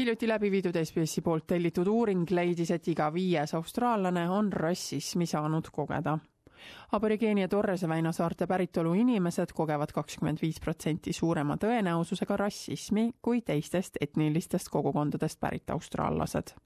hiljuti läbi viidud SBS-i poolt tellitud uuring leidis, et iga viies austraallane on rassismi saanud kogeda. Aborigeeni ja Torrese väinasaarte päritolu inimesed kogevad kakskümmend viis protsenti suurema tõenäosusega rassismi kui teistest etnilistest kogukondadest pärit austraallased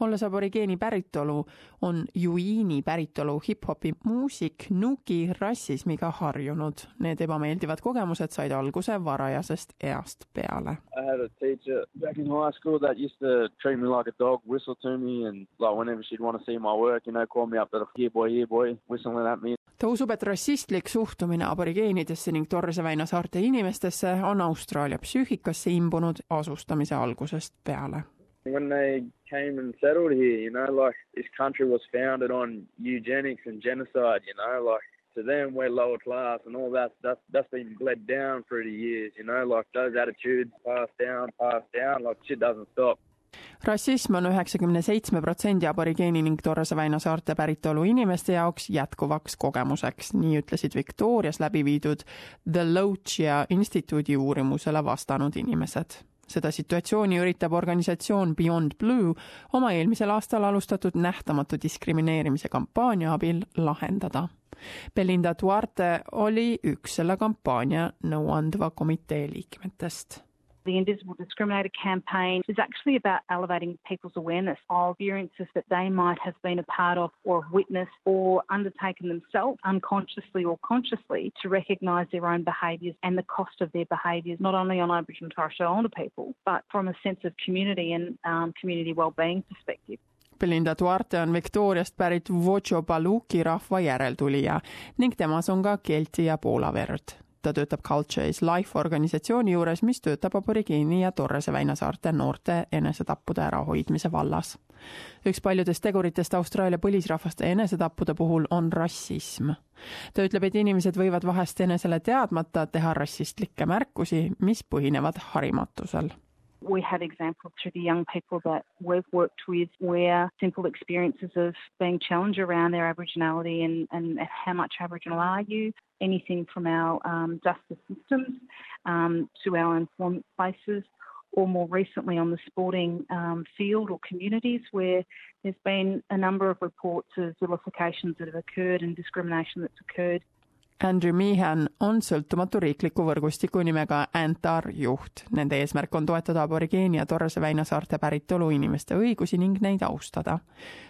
olles aborigeeni päritolu, on juiini päritolu hip-hopi muusik Nuki rassismiga harjunud. Need ebameeldivad kogemused said alguse varajasest east peale. I had a teacher back in high school that used to treat me like a dog, whistle to me and like whenever she'd want to see my work, you know, call me up, here boy, here boy, whistling at me. ta usub, et rassistlik suhtumine aborigeenidesse ning Torrese väina saarte inimestesse on Austraalia psüühikasse imbunud asustamise algusest peale when they came and settled here, you know, like this country was founded on eugenics and genocide, you know, like to them we're lower class and all that stuff that's been bled down through the years, you know, like those attitudes passed down, passed down, like shit doesn't stop. rassism on üheksakümne seitsme protsendi aborigeeni ning Torrese väina saarte päritolu inimeste jaoks jätkuvaks kogemuseks, nii ütlesid Victorias läbi viidud The Logia instituudi uurimusele vastanud inimesed seda situatsiooni üritab organisatsioon Beyond Blue oma eelmisel aastal alustatud nähtamatu diskrimineerimise kampaania abil lahendada. Belinda Duarte oli üks selle kampaania nõuandva komitee liikmetest The Invisible Discriminator campaign is actually about elevating people's awareness of experiences that they might have been a part of or witnessed or undertaken themselves unconsciously or consciously to recognise their own behaviours and the cost of their behaviours, not only on Aboriginal and Torres Strait Islander people, but from a sense of community and um, community wellbeing perspective. Belinda Duarte on Victoriast pärit Vocho Baluki rahva järeltulija ning temas on ka Kelti ja Poola verd ta töötab Culture is Life organisatsiooni juures, mis töötab aborigeeni ja Torrese väinasaarte noorte enesetappude ärahoidmise vallas. üks paljudest teguritest Austraalia põlisrahvaste enesetappude puhul on rassism. ta ütleb, et inimesed võivad vahest enesele teadmata teha rassistlikke märkusi, mis põhinevad harimatusel We have examples through the young people that we've worked with where simple experiences of being challenged around their Aboriginality and, and how much Aboriginal are you, anything from our um, justice systems um, to our employment places, or more recently on the sporting um, field or communities where there's been a number of reports of vilifications that have occurred and discrimination that's occurred Andrew Meehan on sõltumatu riikliku võrgustiku nimega Antar juht. Nende eesmärk on toetada aborigeeni ja Torrese väinasaarte päritolu inimeste õigusi ning neid austada.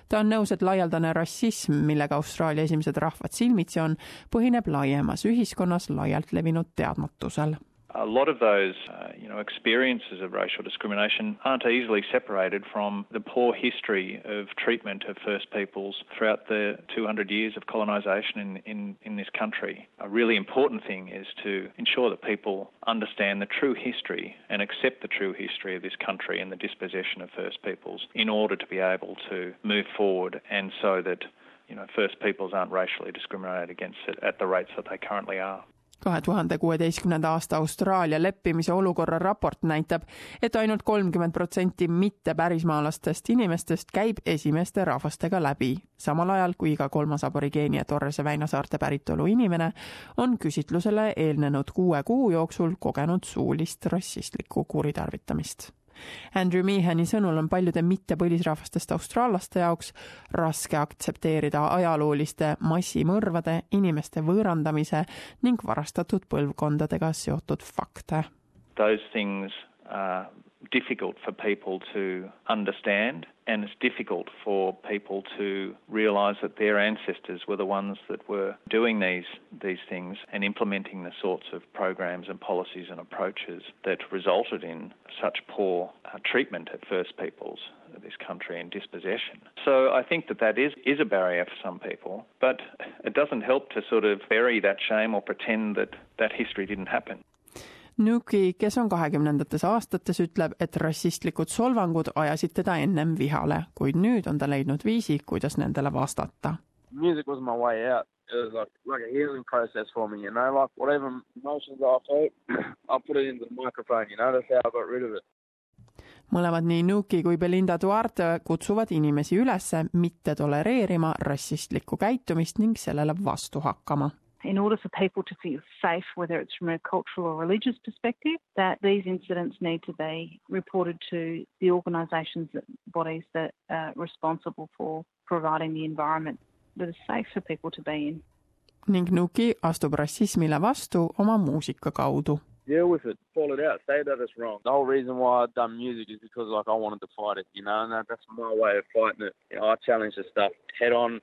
ta on nõus, et laialdane rassism, millega Austraalia esimesed rahvad silmitsi on, põhineb laiemas ühiskonnas laialt levinud teadmatusel a lot of those, uh, you know, experiences of racial discrimination aren't easily separated from the poor history of treatment of First Peoples throughout the 200 years of colonisation in, in, in this country. A really important thing is to ensure that people understand the true history and accept the true history of this country and the dispossession of First Peoples in order to be able to move forward and so that you know, First Peoples aren't racially discriminated against at the rates that they currently are. Kahe tuhande kuueteistkümnenda aasta Austraalia leppimise olukorra raport näitab, et ainult kolmkümmend protsenti mitte pärismaalastest inimestest käib esimeste rahvastega läbi, samal ajal kui iga kolmas aborigeeni ja Torrese väinasaarte päritolu inimene on küsitlusele eelnenud kuue kuu jooksul kogenud suulist rassistlikku kuritarvitamist Andrew Meehani sõnul on paljude mittepõlisrahvastest austraallaste jaoks raske aktsepteerida ajalooliste massimõrvade, inimeste võõrandamise ning varastatud põlvkondadega seotud fakte. Those things are difficult for people to understand, and it's difficult for people to realise that their ancestors were the ones that were doing these these things and implementing the sorts of programs and policies and approaches that resulted in such poor uh, treatment of First Peoples of this country and dispossession. So I think that that is is a barrier for some people, but it doesn't help to sort of bury that shame or pretend that that history didn't happen. Nuki, kes on kahekümnendates aastates, ütleb, et rassistlikud solvangud ajasid teda ennem vihale, kuid nüüd on ta leidnud viisi, kuidas nendele vastata. Music was my way out. It was like, like a healing process for me, you know, like whatever emotions I felt, I put it into the microphone, you know, that's how I got rid of it mõlemad nii Nuki kui Belinda Duarte kutsuvad inimesi üles mitte tolereerima rassistlikku käitumist ning sellele vastu hakkama in order for people to feel safe, whether it's from a cultural or religious perspective, that these incidents need to be reported to the organisations, that, bodies that are responsible for providing the environment that is safe for people to be in. ning Nuki astub rassismile vastu oma muusika kaudu. Deal with it, call it out, say that it's wrong. The whole reason why I've done music is because like I wanted to fight it, you know, and that's my way of fighting it. You know, I challenge the stuff head on,